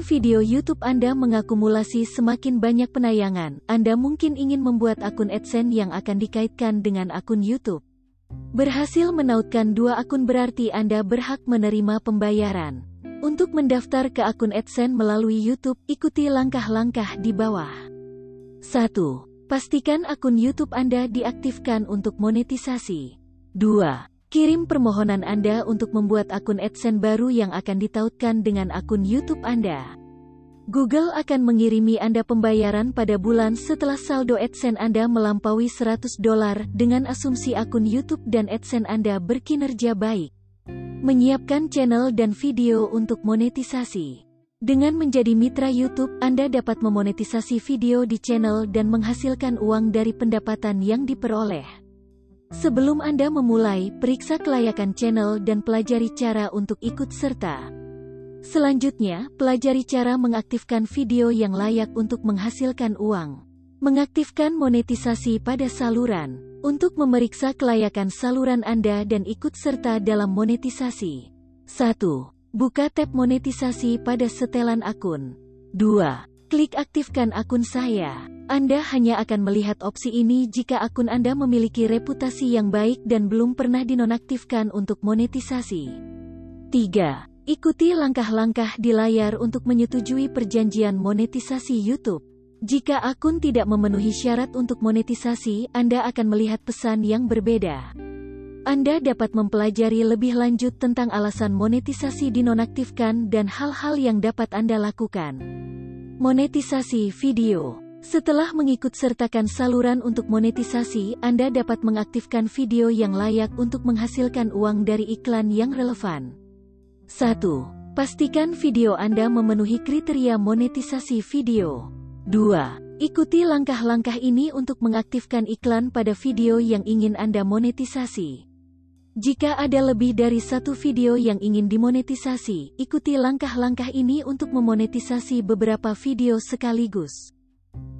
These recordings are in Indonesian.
video YouTube Anda mengakumulasi semakin banyak penayangan, Anda mungkin ingin membuat akun AdSense yang akan dikaitkan dengan akun YouTube. Berhasil menautkan dua akun berarti Anda berhak menerima pembayaran. Untuk mendaftar ke akun AdSense melalui YouTube, ikuti langkah-langkah di bawah. 1. Pastikan akun YouTube Anda diaktifkan untuk monetisasi. 2. Kirim permohonan Anda untuk membuat akun AdSense baru yang akan ditautkan dengan akun YouTube Anda. Google akan mengirimi Anda pembayaran pada bulan setelah saldo AdSense Anda melampaui 100 dolar dengan asumsi akun YouTube dan AdSense Anda berkinerja baik. Menyiapkan channel dan video untuk monetisasi. Dengan menjadi mitra YouTube, Anda dapat memonetisasi video di channel dan menghasilkan uang dari pendapatan yang diperoleh. Sebelum Anda memulai, periksa kelayakan channel dan pelajari cara untuk ikut serta. Selanjutnya, pelajari cara mengaktifkan video yang layak untuk menghasilkan uang. Mengaktifkan monetisasi pada saluran. Untuk memeriksa kelayakan saluran Anda dan ikut serta dalam monetisasi. 1. Buka tab monetisasi pada setelan akun. 2. Klik aktifkan akun saya. Anda hanya akan melihat opsi ini jika akun Anda memiliki reputasi yang baik dan belum pernah dinonaktifkan untuk monetisasi. 3. Ikuti langkah-langkah di layar untuk menyetujui perjanjian monetisasi YouTube. Jika akun tidak memenuhi syarat untuk monetisasi, Anda akan melihat pesan yang berbeda. Anda dapat mempelajari lebih lanjut tentang alasan monetisasi dinonaktifkan dan hal-hal yang dapat Anda lakukan. Monetisasi video setelah mengikut sertakan saluran untuk monetisasi, Anda dapat mengaktifkan video yang layak untuk menghasilkan uang dari iklan yang relevan. 1. Pastikan video Anda memenuhi kriteria monetisasi video. 2. Ikuti langkah-langkah ini untuk mengaktifkan iklan pada video yang ingin Anda monetisasi. Jika ada lebih dari satu video yang ingin dimonetisasi, ikuti langkah-langkah ini untuk memonetisasi beberapa video sekaligus.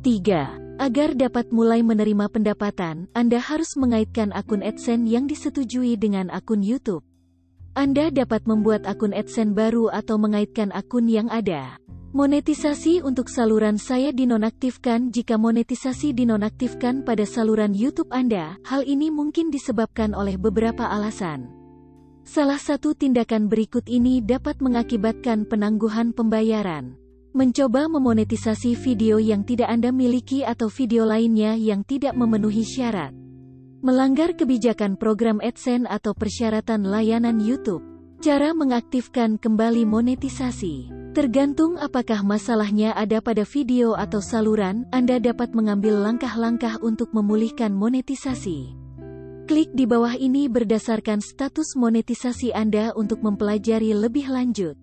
3. Agar dapat mulai menerima pendapatan, Anda harus mengaitkan akun AdSense yang disetujui dengan akun YouTube. Anda dapat membuat akun AdSense baru atau mengaitkan akun yang ada. Monetisasi untuk saluran saya dinonaktifkan jika monetisasi dinonaktifkan pada saluran YouTube Anda. Hal ini mungkin disebabkan oleh beberapa alasan. Salah satu tindakan berikut ini dapat mengakibatkan penangguhan pembayaran. Mencoba memonetisasi video yang tidak Anda miliki atau video lainnya yang tidak memenuhi syarat. Melanggar kebijakan program AdSense atau persyaratan layanan YouTube. Cara mengaktifkan kembali monetisasi. Tergantung apakah masalahnya ada pada video atau saluran, Anda dapat mengambil langkah-langkah untuk memulihkan monetisasi. Klik di bawah ini berdasarkan status monetisasi Anda untuk mempelajari lebih lanjut.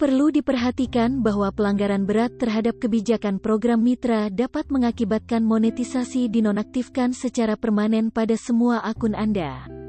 Perlu diperhatikan bahwa pelanggaran berat terhadap kebijakan program mitra dapat mengakibatkan monetisasi dinonaktifkan secara permanen pada semua akun Anda.